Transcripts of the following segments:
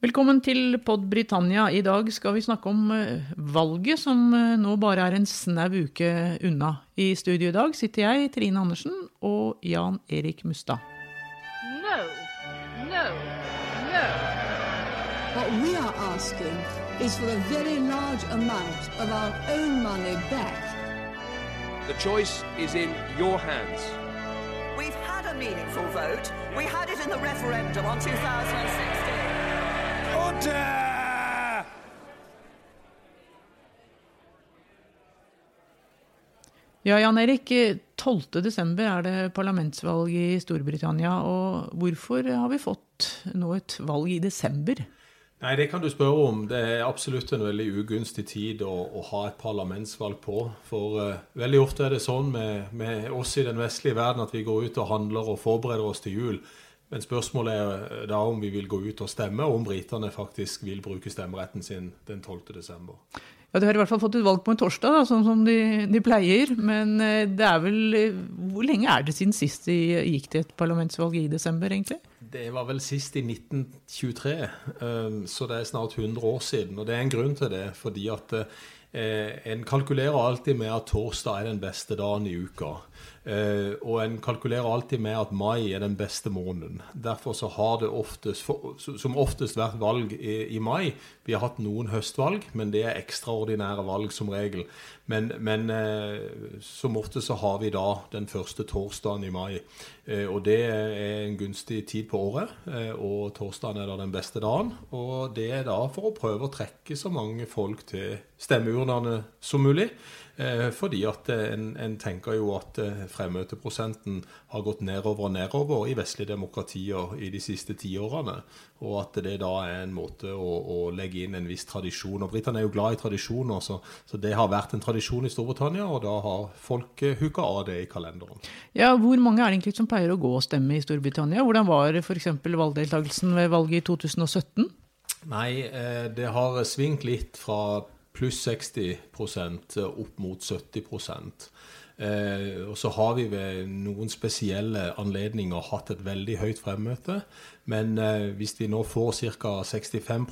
Velkommen til Pod Britannia. I dag skal vi snakke om eh, valget, som eh, nå bare er en snau uke unna. I studio i dag sitter jeg, Trine Andersen, og Jan Erik Mustad. No, no, no. What we are asking is for a very large amount of our own money back. The choice is in your hands. We've had a meaningful vote. We had it in the referendum on 2016. Ja, Jan Erik. 12. desember er det parlamentsvalg i Storbritannia. Og hvorfor har vi fått nå et valg i desember? Nei, Det kan du spørre om. Det er absolutt en veldig ugunstig tid å, å ha et parlamentsvalg på. For uh, veldig ofte er det sånn med, med, oss i den vestlige verden at vi går ut og handler og forbereder oss til jul. Men spørsmålet er da om vi vil gå ut og stemme, og om britene faktisk vil bruke stemmeretten sin den 12. desember. Ja, De har i hvert fall fått et valg på en torsdag, da, sånn som de, de, pleier. Men det er vel Hvor lenge er det siden sist de gikk til et parlamentsvalg i desember, egentlig? Det var vel sist i 1923, så det er snart 100 år siden. Og det er en grunn til det, fordi at en kalkulerer alltid med at torsdag er den beste dagen i uka. Uh, og en kalkulerer alltid med at mai er den beste måneden. Derfor så har det oftest, for, som oftest vært valg i, i, mai. Vi har hatt noen høstvalg, men det er ekstraordinære valg som regel. Men, men uh, som ofte så har vi da den første torsdagen i mai. Uh, og det er en gunstig tid på året. og torsdagen er da den beste dagen. Og det er da for å prøve å trekke så mange folk til stemmeurnene som mulig. Eh, fordi at en, en, tenker jo at eh, fremmøteprosenten har gått nedover og nedover i vestlige demokratier i de siste tiårene. Og at det da er en måte å, å legge inn en viss tradisjon. Og Britene er jo glad i tradisjoner, så, så, det har vært en tradisjon i Storbritannia, og da har folk eh, hooka av det i kalenderen. Ja, Hvor mange er det egentlig som pleier å gå og stemme i Storbritannia? Hvordan var f.eks. valgdeltakelsen ved valget i 2017? Nei, det har svingt litt fra pluss 60% opp mot 70 eh, Og så har vi ved noen spesielle anledninger hatt et veldig høyt fremmøte. Men eh, hvis vi nå får ca. 65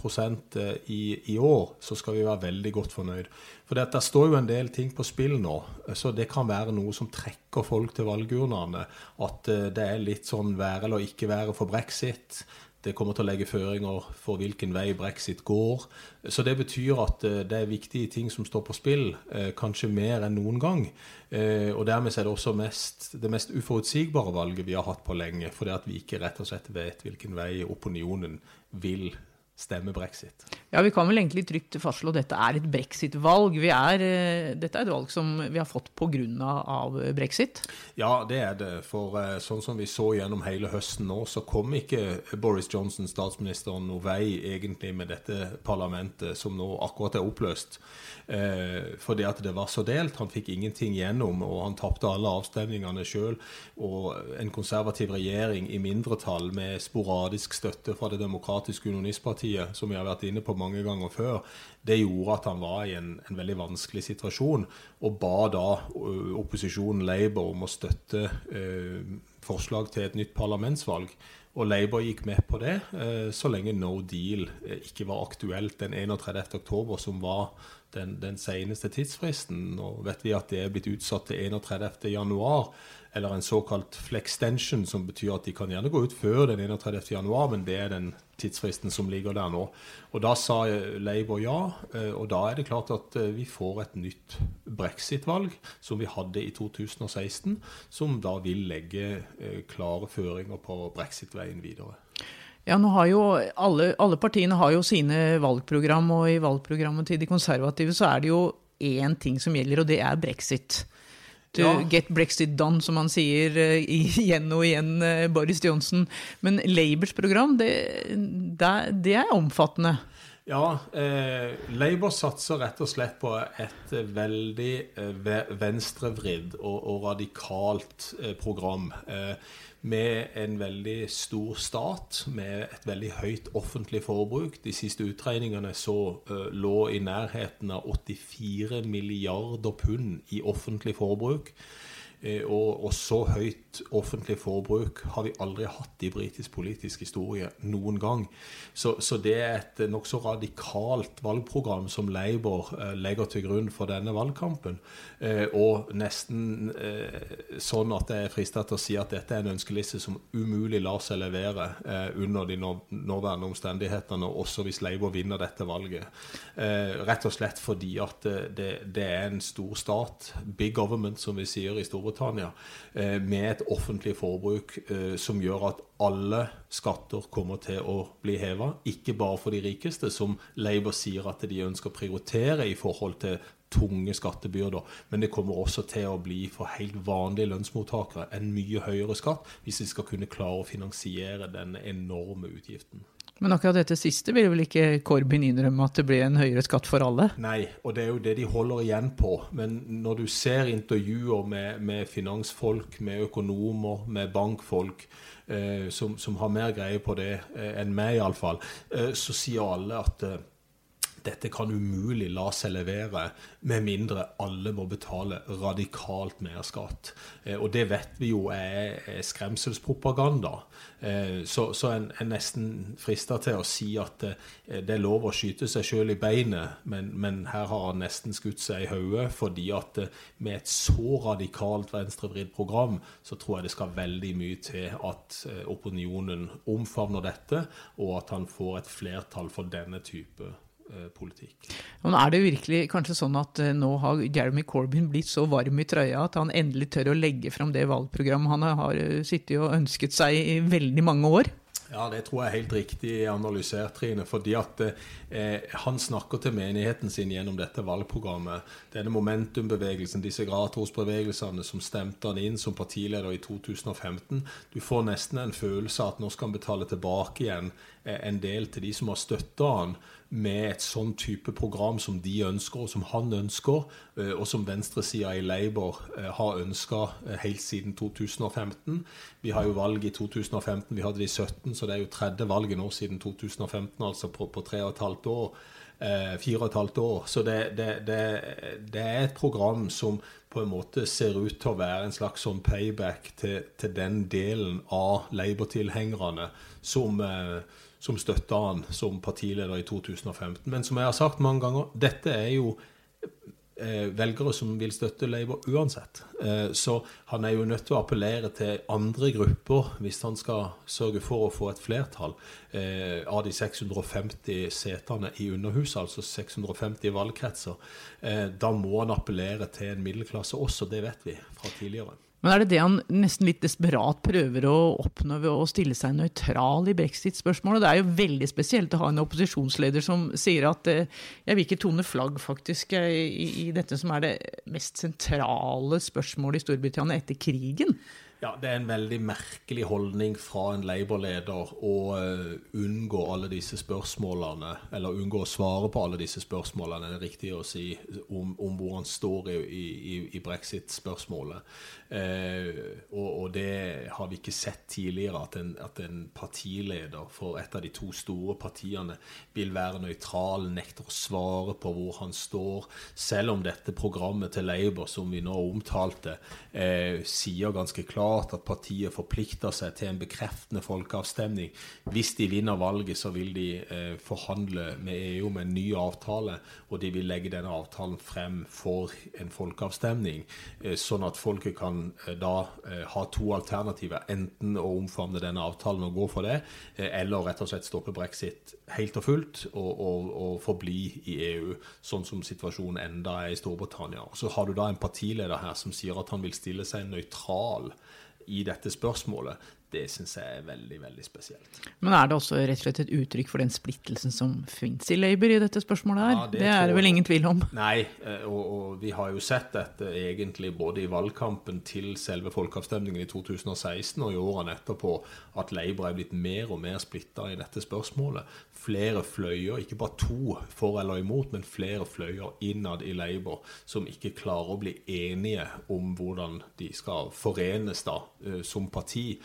eh, i, i år, så skal vi være veldig godt fornøyd. For det står jo en del ting på spill nå, så det kan være noe som trekker folk til valgurnene. At eh, det er litt sånn være eller ikke være for brexit. Det kommer til å legge føringer for hvilken vei brexit går. Så det betyr at eh, det er viktige ting som står på spill, eh, kanskje mer enn noen gang. Eh, og dermed er det også mest, det mest uforutsigbare valget vi har hatt på lenge. Fordi at vi ikke rett og slett vet hvilken vei opinionen vil stemme brexit. Ja, Vi kan vel egentlig trygt fastslå at dette er et brexit-valg. Eh, dette er et valg som vi har fått pga. brexit? Ja, det er det. For eh, sånn som vi så gjennom hele høsten nå, så kom ikke Boris Johnson, statsministeren, noe vei egentlig med dette parlamentet som nå akkurat er oppløst. Eh, fordi at det var så delt. Han fikk ingenting gjennom, og han tapte alle avstemningene sjøl. Og en konservativ regjering i mindretall med sporadisk støtte fra Det demokratiske unionistpartiet Arbeiderpartiet, som vi har vært inne på mange ganger før, det gjorde at han var i en, en veldig vanskelig situasjon, og ba da opposisjonen Labour om å støtte eh, forslag til et nytt parlamentsvalg. Og Labour gikk med på det, eh, så lenge no deal ikke var aktuelt den 31. oktober, som var den, den seneste tidsfristen. Nå vet vi at det er blitt utsatt til 31. eller en såkalt flextension, som betyr at de kan gjerne gå ut før den 31. januar, men det er den tidsfristen som ligger der nå. Og Da sa Labour ja, eh, og da er det klart at eh, vi får et nytt brexit-valg, som vi hadde i 2016, som da vil legge eh, klare føringer på brexit-veien videre. Ja, nå har jo alle, alle partiene har jo sine valgprogram, og i valgprogrammet til de konservative så er det jo én ting som gjelder, og det er brexit to ja. get Brexit done, som han sier uh, igjen og igjen, uh, Boris Johnson. Men Labours program, det, det, det, er omfattende. Ja, eh, Labour satser rett og slett på et veldig eh, venstrevridd og, og radikalt eh, program. Eh, med en veldig stor stat, med et veldig høyt offentlig forbruk. De siste utregningene så uh, lå i nærheten av 84 milliarder pund i offentlig forbruk. Uh, og, og, så høyt offentlig forbruk har vi aldri hatt i britisk politisk historie noen gang. Så, så det er et nokså radikalt valgprogram som Labour eh, legger til grunn for denne valgkampen. Eh, og nesten eh, sånn at jeg er frista til å si at dette er en ønskeliste som umulig lar seg levere eh, under de nåværende omstendighetene, også hvis Labour vinner dette valget. Eh, rett og slett fordi at det, det er en stor stat, big government, som vi sier i Storbritannia eh, med et offentlig forbruk eh, som gjør at alle skatter kommer til å bli heva. Ikke bare for de rikeste, som Labour sier at de ønsker å prioritere i forhold til tunge skattebyrder. Men det kommer også til å bli for helt vanlige lønnsmottakere en mye høyere skatt hvis vi skal kunne klare å finansiere denne enorme utgiften. Men akkurat dette siste vil vel ikke Corbyn innrømme at det blir en høyere skatt for alle? Nei, og det er jo det de holder igjen på. Men når du ser intervjuer med, med finansfolk, med økonomer, med bankfolk, eh, som, som, har mer greie på det eh, enn meg iallfall, eh, så sier alle at eh, dette kan umulig la seg levere med mindre alle må betale radikalt mer skatt. Eh, og det vet vi jo er, skremselspropaganda. Eh, så, så en er nesten frista til å si at eh, det er lov å skyte seg sjøl i beinet, men, men, her har han nesten skutt seg i hodet. fordi at med et så radikalt venstrevridd program, så tror jeg det skal veldig mye til at opinionen omfavner dette, og at han får et flertall for denne type politikk. Men er det virkelig kanskje sånn at eh, nå har Jeremy Corbyn blitt så varm i trøya at han endelig tør å legge fram det valgprogrammet han har eh, sittet og ønsket seg i veldig mange år? Ja, det tror jeg er helt riktig analysert, Trine. fordi at eh, Han snakker til menigheten sin gjennom dette valgprogrammet. Denne momentumbevegelsen, disse gratosbevegelsene som stemte han inn som partileder i 2015. Du får nesten en følelse av at nå skal han betale tilbake igjen eh, en del til de som har støtta han med et sånn type program som de ønsker, og som han ønsker, eh, og som venstresida i Labour eh, har ønska eh, helt siden 2015. Vi har jo valg i 2015, vi hadde det i 17, så det er jo tredje valget nå siden 2015, altså på, på tre og et halvt år. fire og et halvt år. Så det, det, det, det, er et program som på en måte ser ut til å være en slags sånn payback til, til den delen av Labour-tilhengerne som eh, som støtta han som partileder i 2015. Men som jeg har sagt mange ganger, dette er jo eh, velgere som vil støtte Labour uansett. Eh, så han er jo nødt til å appellere til andre grupper hvis han skal sørge for å få et flertall eh, av de 650 setene i Underhuset, altså 650 valgkretser. Da må han appellere til en middelklasse også, det vet vi fra tidligere. Men er det det han nesten litt desperat prøver å oppnå ved å stille seg nøytral i brexit-spørsmålet? Det er jo veldig spesielt å ha en opposisjonsleder som sier at eh, jeg vil ikke tone flagg, faktisk, i, i dette som er det mest sentrale spørsmålet i Storbritannia etter krigen. Ja, Det er en veldig merkelig holdning fra en Labour-leder å uh, unngå alle disse spørsmålene, eller unngå å svare på alle disse spørsmålene, det er riktig å si, om, om hvor han står i, i, i brexit-spørsmålet. Uh, og, og, det har vi ikke sett tidligere, at en, at en, partileder for et av de to store partiene vil være nøytral, nekter å svare på hvor han står, selv om dette programmet til Labour, som vi nå omtalte, uh, sier ganske klart klart at partiet forplikter seg til en bekreftende folkeavstemning. Hvis de vinner valget, så vil de eh, forhandle med EU med en ny avtale, og de vil legge denne avtalen frem for en folkeavstemning, eh, sånn at folket kan eh, da eh, ha to alternativer. Enten å omfavne denne avtalen og gå for det, eh, eller rett og slett stoppe brexit helt og fullt og, og, og forbli i EU, sånn som situasjonen enda er i Storbritannia. Så har du da en partileder her som sier at han vil stille seg nøytral i dette spørsmålet, det syns jeg er veldig veldig spesielt. Men er det også rett og slett et uttrykk for den splittelsen som fins i Labour i dette spørsmålet her? Ja, det, det, er det vel ingen tvil om? Nei, eh, og, og, vi har jo sett dette egentlig både i valgkampen til selve folkeavstemningen i 2016 og i årene etterpå, at Labour er blitt mer og mer splitta i dette spørsmålet. Flere fløyer, ikke bare to for eller imot, men flere fløyer innad i Labour som ikke klarer å bli enige om hvordan de skal forenes da, eh, som parti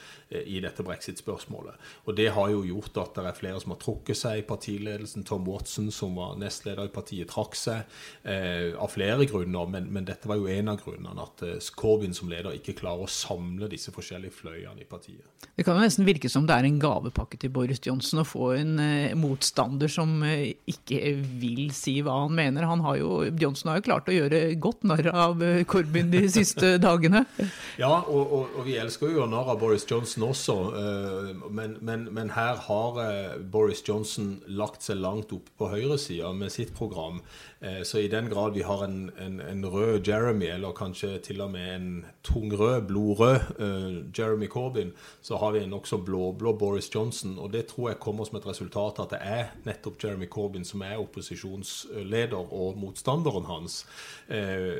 i dette brexit-spørsmålet. Og Det har jo gjort at det er flere som har trukket seg i partiledelsen. Tom Watson, som var nestleder i partiet, trakk seg eh, av flere grunner, men, men, dette var jo en av grunnene. At eh, Corbyn som leder ikke klarer å samle disse forskjellige fløyene i partiet. Det kan jo nesten virke som det er en gavepakke til Boris Johnson å få en eh, motstander som eh, ikke vil si hva han mener. Han har jo, Johnson har jo klart å gjøre godt narr av eh, Corbyn de siste dagene. Ja, og, og, og, vi elsker jo narr av Boris Johnson også, uh, men, men, men, her har uh, Boris Johnson lagt seg langt opp på høyresida med sitt program. Uh, så i den grad vi har en, en, en, rød Jeremy, eller kanskje til og med en tungrød, blodrød Jeremy Corbyn, så har vi en nokså blåblå Boris Johnson. Og det tror jeg kommer som et resultat at det er nettopp Jeremy Corbyn som er opposisjonsleder og motstanderen hans.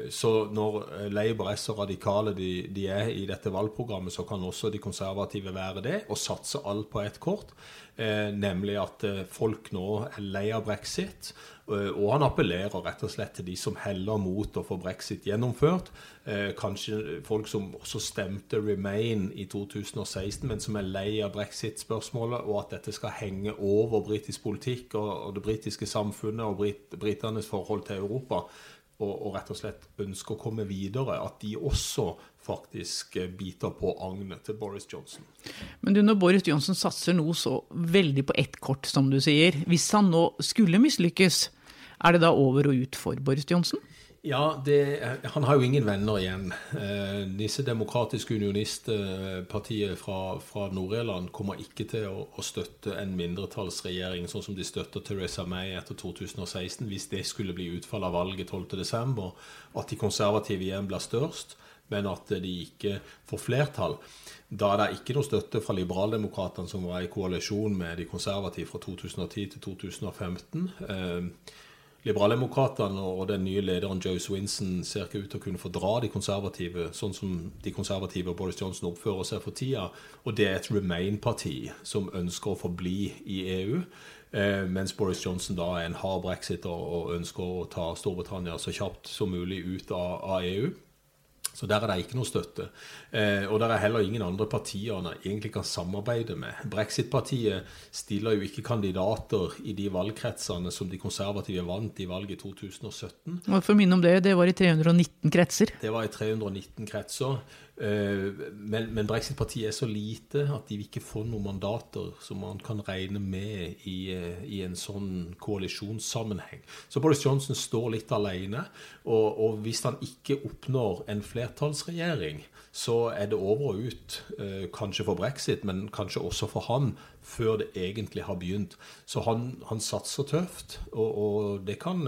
Så når Labour er så radikale de, de er i dette valgprogrammet, så kan også de konservative være det, og satse alt på ett kort. Eh, nemlig at eh, folk nå er lei av brexit. Eh, og han appellerer rett og slett til de som heller mot å få brexit gjennomført. Eh, kanskje folk som også stemte Remain i 2016, men som er lei av brexit-spørsmålet, og at dette skal henge over britisk politikk og, det britiske samfunnet og brit, britenes forhold til Europa og, og, rett og slett ønsker å komme videre, at de også faktisk eh, biter på agnet til Boris Johnson. Men du, når Boris Johnson satser nå så veldig på ett kort, som du sier, hvis han nå skulle mislykkes, er det da over og ut for Boris Johnson? Ja, det, han har jo ingen venner igjen. Eh, disse demokratiske unionistpartiet fra, fra Nord-Irland kommer ikke til å, å, støtte en mindretallsregjering sånn som de støtter Teresa May etter 2016, hvis det skulle bli utfallet av valget 12.12., at de konservative igjen blir størst, men at de ikke får flertall. Da er det ikke noe støtte fra liberaldemokratene, som var i koalisjon med de konservative fra 2010 til 2015. Eh, Liberaldemokratene og den nye lederen Joe Swinson ser ikke ut til å kunne fordra de konservative, sånn som de konservative og Boris Johnson oppfører seg for tida. Og det er et Remain-parti som ønsker å forbli i EU. Eh, mens Boris Johnson da er en hard brexiter og ønsker å ta Storbritannia så kjapt som mulig ut av, EU. Så der er det ikke noe støtte. Eh, og der er heller ingen andre partier han egentlig kan samarbeide med. Brexit-partiet stiller jo ikke kandidater i de valgkretsene som de konservative vant i valget i 2017. Og for å minne om det, det var i 319 kretser? Det var i 319 kretser. Eh, men, men Brexit-partiet er så lite at de vil ikke få noen mandater som man kan regne med i, eh, i en sånn koalisjonssammenheng. Så Boris Johnson står litt alene. Og, og, hvis han ikke oppnår en flertallsregjering, så er det over og ut. Eh, kanskje for brexit, men kanskje også for han, før det egentlig har begynt. Så han, han satser tøft, og, og det kan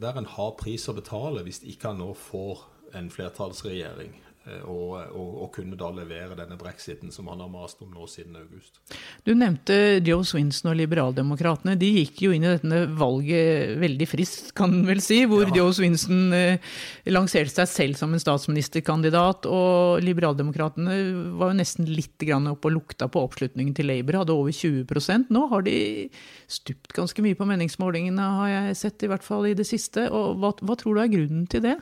være en hard pris å betale hvis ikke han nå får en flertallsregjering. Eh, og, og, og, kunne da levere denne brexiten som han har mast om nå siden august. Du nevnte Joe Swinson og Liberaldemokratene. De gikk jo inn i dette valget veldig friskt, kan vel si. Hvor ja. Joe Swinson eh, lanserte seg selv som en statsministerkandidat. Og Liberaldemokratene var jo nesten litt oppe og lukta på oppslutningen til Labour, hadde over 20% Nå har de stupt ganske mye på meningsmålingene, har jeg sett, i hvert fall i det siste. Og hva, hva tror du er grunnen til det?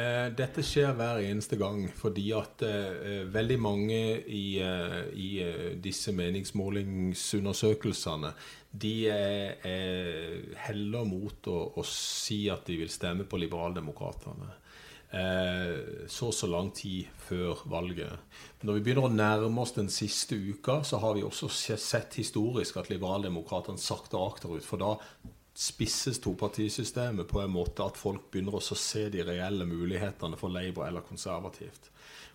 Eh, dette skjer hver eneste gang fordi at uh, veldig mange i, uh, i uh, disse meningsmålingsundersøkelsene de er, er heller mot å, å, si at de vil stemme på Liberaldemokratene. Så og så lang tid før valget. Når vi begynner å nærme oss den siste uka, så har vi også sett historisk at Liberaldemokratene sakte akterut. For da spisses topartisystemet på en måte at folk begynner å se de reelle mulighetene for Labour eller konservativt.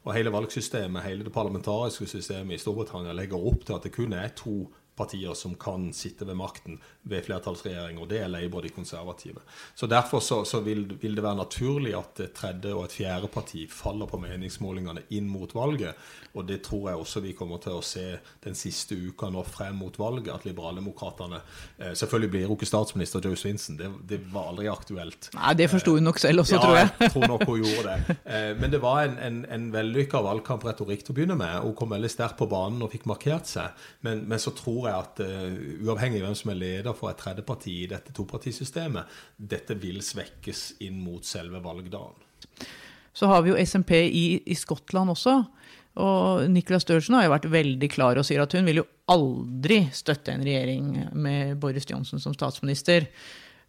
Og hele valgsystemet, hele det parlamentariske systemet i Storbritannia legger opp til at det kun er to partier som kan sitte ved makten ved flertallsregjering, og det er Labour de konservative. Så Derfor så, så vil, vil, det være naturlig at et tredje og et fjerde parti faller på meningsmålingene inn mot valget. Og det tror jeg også vi kommer til å se den siste uka nå frem mot valget, at liberaldemokratene eh, Selvfølgelig blir hun ikke statsminister Joe Swinson, det, det, var aldri aktuelt. Nei, det forsto hun nok selv også, ja, tror jeg. jeg tror nok hun gjorde det. Eh, men det var en, en, en vellykka valgkampretorikk til å begynne med. Hun kom veldig sterkt på banen og fikk markert seg. Men, men så tror jeg at uh, uavhengig av hvem som er leder for et tredjeparti i dette topartisystemet, dette vil svekkes inn mot selve valgdagen. Så har vi jo SMP i, i Skottland også. Og Nicola Sturgeon har jo vært veldig klar og sier at hun vil jo aldri støtte en regjering med Boris Johnson som statsminister.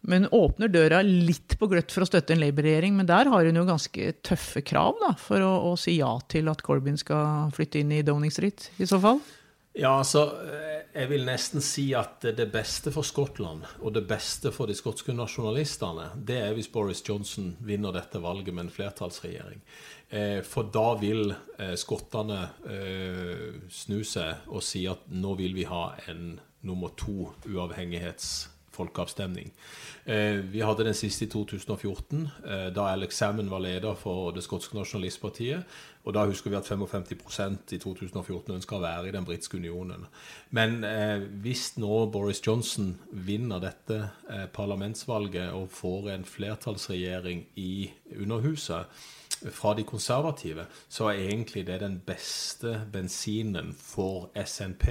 Men åpner døra litt på gløtt for å støtte en Labour-regjering. Men der har hun jo ganske tøffe krav da, for å, å, si ja til at Corbyn skal flytte inn i Downing Street, i så fall. Ja, altså, jeg vil nesten si at det beste for Skottland og det beste for de skotske nasjonalistene, det er hvis Boris Johnson vinner dette valget med en flertallsregjering. Eh, for da vil eh, skottene snu seg og si at nå vil vi ha en nummer to uavhengighets folkeavstemning. Eh, vi hadde den siste i 2014, eh, da Alex Salmon var leder for det skotske nasjonalistpartiet. Og da husker vi at 55% i 2014 ønska å være i den britiske unionen. Men eh, hvis nå Boris Johnson vinner dette parlamentsvalget og får en flertallsregjering i Underhuset fra de konservative, så er egentlig det den beste bensinen for SNP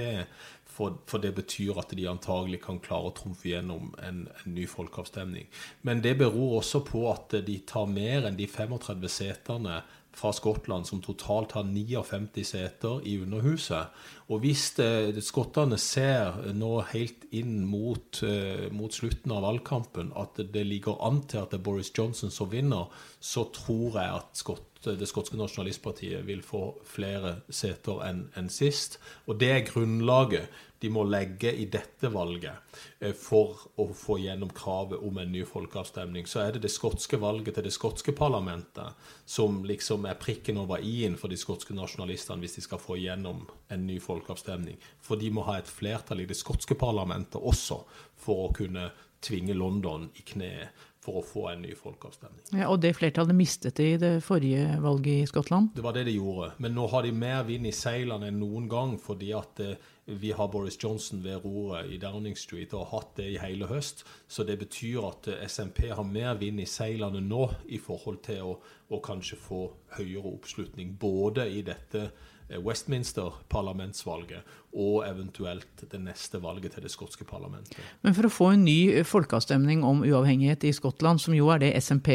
for, for, det betyr at de antagelig kan klare å trumfe gjennom en, en, ny folkeavstemning. Men det beror også på at de tar mer enn de 35 setene fra Skottland, som totalt har 59 seter i Underhuset. Og hvis det, skottene ser nå helt inn mot, uh, mot, slutten av valgkampen at det, ligger an til at det er Boris Johnson som vinner, så tror jeg at det skotske nasjonalistpartiet vil få flere seter enn en sist. Og det er grunnlaget de må legge i dette valget eh, for å få gjennom kravet om en ny folkeavstemning, så er det det skotske valget til det skotske parlamentet som liksom er prikken over i-en for de skotske nasjonalistene hvis de skal få gjennom en ny folkeavstemning. For de må ha et flertall i det skotske parlamentet også for å kunne tvinge London i kneet for å få en ny folkeavstemning. Ja, og det flertallet mistet de i det forrige valget i Skottland? Det var det de gjorde. Men nå har de mer vind i seilene enn noen gang, fordi at eh, vi har Boris Johnson ved roret i Downing Street og har hatt det i hele høst. Så det betyr at eh, SMP har mer vind i seilene nå i forhold til å, å kanskje få høyere oppslutning både i dette eh, Westminster-parlamentsvalget og eventuelt det neste valget til det skotske parlamentet. Men for å få en ny folkeavstemning om uavhengighet i Skottland, som jo er det SMP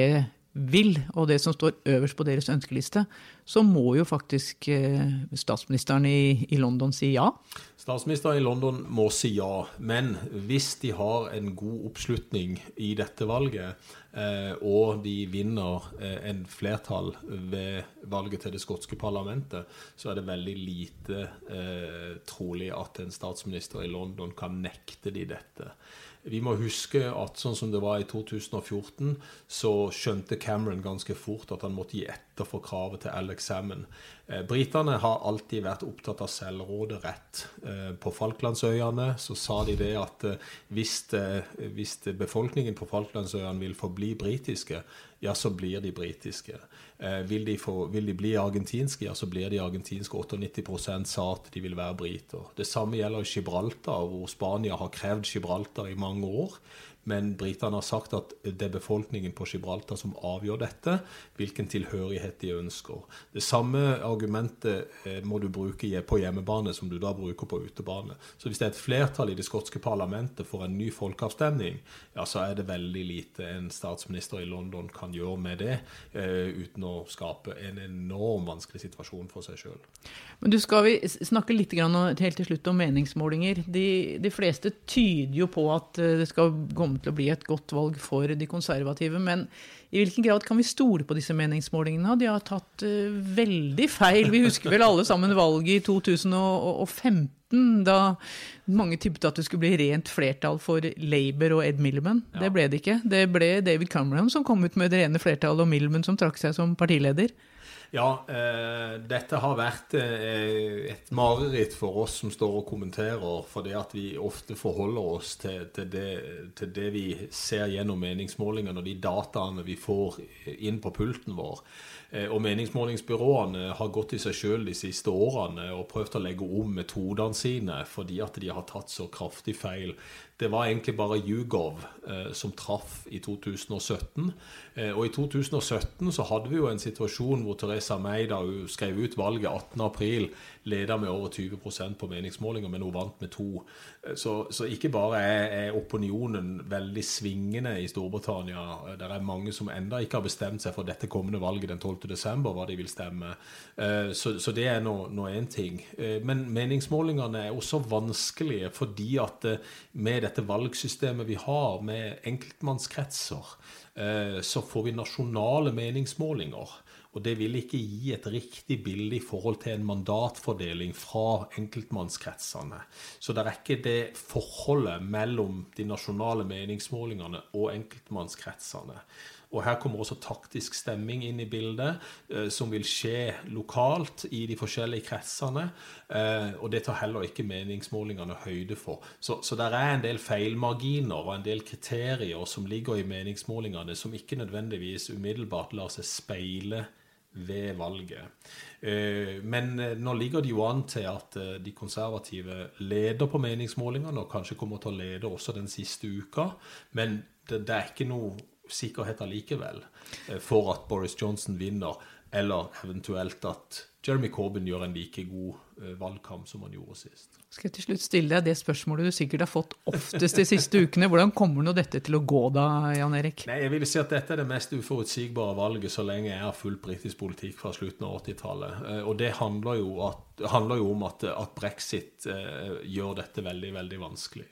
vil, og det som står øverst på deres ønskeliste, så må jo faktisk eh, statsministeren i, i, London si ja. Statsministeren i London må si ja, men hvis de har en god oppslutning i dette valget, eh, og de vinner eh, en flertall ved valget til det skotske parlamentet, så er det veldig lite trolig at en statsminister i London kan nekte de dette. Vi må huske at sånn som det var i 2014, så skjønte Cameron ganske fort at han måtte gi etter for kravet til Alex Salmon. Eh, britene har alltid vært opptatt av selvråderett. Eh, på Falklandsøyene så sa de det at eh, hvis, hvis befolkningen på Falklandsøyene vil forbli britiske, ja, så blir de britiske. Vil, de få, vil, de bli argentinske, ja, så blir de argentinske. 98 sa at de vil være briter. Det samme gjelder Gibraltar, hvor Spania har krevd Gibraltar i mange år. Men britene har sagt at det er befolkningen på Gibraltar som avgjør dette, hvilken tilhørighet de ønsker. Det samme argumentet eh, må du bruke på hjemmebane som du da bruker på utebane. Så hvis det er et flertall i det skotske parlamentet for en ny folkeavstemning, ja, så er det veldig lite en statsminister i London kan gjøre med det, uh, uten å skape en enorm vanskelig situasjon for seg sjøl. Men du skal vi snakke litt grann helt til slutt om meningsmålinger. De, de fleste tyder jo på at eh, det skal komme komme til å bli et godt valg for de konservative. Men i hvilken grad kan vi stole på disse meningsmålingene? De har tatt uh, veldig feil. Vi husker vel alle sammen valget i 2015, da mange tippet at det skulle bli rent flertall for Labour og Ed Milman. Ja. Det ble det ikke. Det ble David Cameron som kom ut med det rene flertallet, og Milman som trakk seg som partileder. Ja, eh, dette har vært eh, et mareritt for oss som står og kommenterer, fordi at vi ofte forholder oss til, til, det, til det, vi ser gjennom meningsmålingene og de dataene vi får inn på pulten vår. Eh, og meningsmålingsbyråene har gått i seg sjøl de siste årene og prøvd å legge om metodene sine fordi at de har tatt så kraftig feil. Det var egentlig bare YouGov eh, som traff i 2017. Eh, og i 2017 så hadde vi jo en situasjon hvor Theresa May da hun skrev ut valget 18.4, leda med over 20 på meningsmålinger, men hun vant med to. Så, så ikke bare er, er, opinionen veldig svingende i Storbritannia. Det er mange som enda ikke har bestemt seg for dette kommende valget den 12.12., hva de vil stemme. Eh, så, så det er nå én ting. Eh, men meningsmålingene er også vanskelige fordi at eh, med dette valgsystemet vi har, med enkeltmannskretser, så får vi nasjonale meningsmålinger. Og det vil ikke gi et riktig bilde i forhold til en mandatfordeling fra enkeltmannskretsene. Så det er ikke det forholdet mellom de nasjonale meningsmålingene og enkeltmannskretsene. Og her kommer også taktisk stemming inn i bildet, eh, som vil skje lokalt i de forskjellige kretsene. Eh, og det tar heller ikke meningsmålingene høyde for. Så, så der er en del feilmarginer og en del kriterier som ligger i meningsmålingene, som ikke nødvendigvis umiddelbart lar seg speile ved valget. Eh, men nå ligger det jo an til at de konservative leder på meningsmålingene, og kanskje kommer til å lede også den siste uka. Men det, det er ikke noe sikkerhet allikevel for at Boris Johnson vinner, eller eventuelt at Jeremy Corbyn gjør en like god valgkamp som han gjorde sist. Skal jeg til slutt stille deg det spørsmålet du sikkert har fått oftest de siste ukene. Hvordan kommer nå dette til å gå da, Jan Erik? Nei, jeg vil si at Dette er det mest uforutsigbare valget så lenge jeg har fulgt britisk politikk fra slutten av 80-tallet. Eh, og det handler jo, at, handler jo om at, at brexit eh, gjør dette veldig, veldig vanskelig.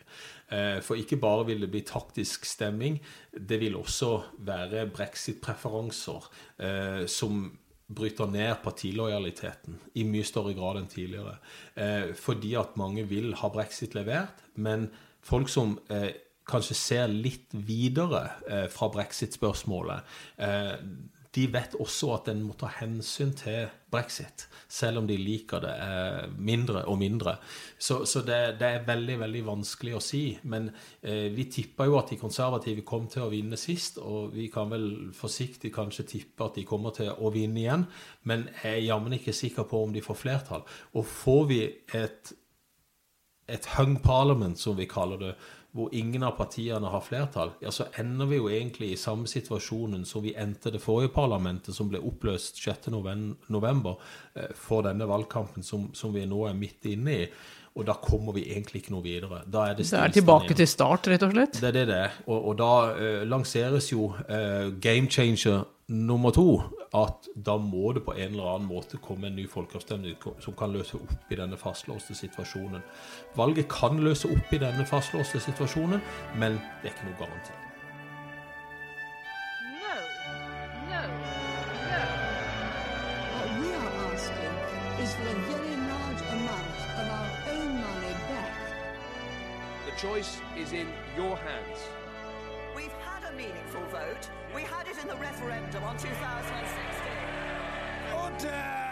Eh, for ikke bare vil det bli taktisk stemming, det vil også være brexit-preferanser eh, som bryter ned partilojaliteten i mye større grad enn tidligere. Eh, fordi at mange vil ha brexit levert, men folk som eh, kanskje ser litt videre eh, fra brexit-spørsmålet, eh, de vet også at en må ta hensyn til brexit, selv om de liker det eh, mindre og mindre. Så, så det, det, er veldig veldig vanskelig å si. Men eh, vi tippa jo at de konservative kom til å vinne sist, og vi kan vel forsiktig kanskje tippe at de kommer til å vinne igjen. Men jeg er jammen ikke sikker på om de får flertall. Og får vi et, et hung parliament, som vi kaller det, hvor ingen av partiene har flertall, ja, så ender vi jo egentlig i samme situasjonen som vi endte det forrige parlamentet, som ble oppløst 6.11. Eh, for denne valgkampen som, som, vi nå er midt inne i. Og da kommer vi egentlig ikke noe videre. Da er det, det er tilbake til start, rett og slett? Det er det det er. Og, og da uh, lanseres jo uh, game changer nummer to. At da må det på en eller annen måte komme en ny folkeavstemning som kan løse opp i denne fastlåste situasjonen. Valget kan løse opp i denne fastlåste situasjonen, men det er ikke noe garanti. choice is in your hands. We've had a meaningful vote. We referendum on 2016. Order!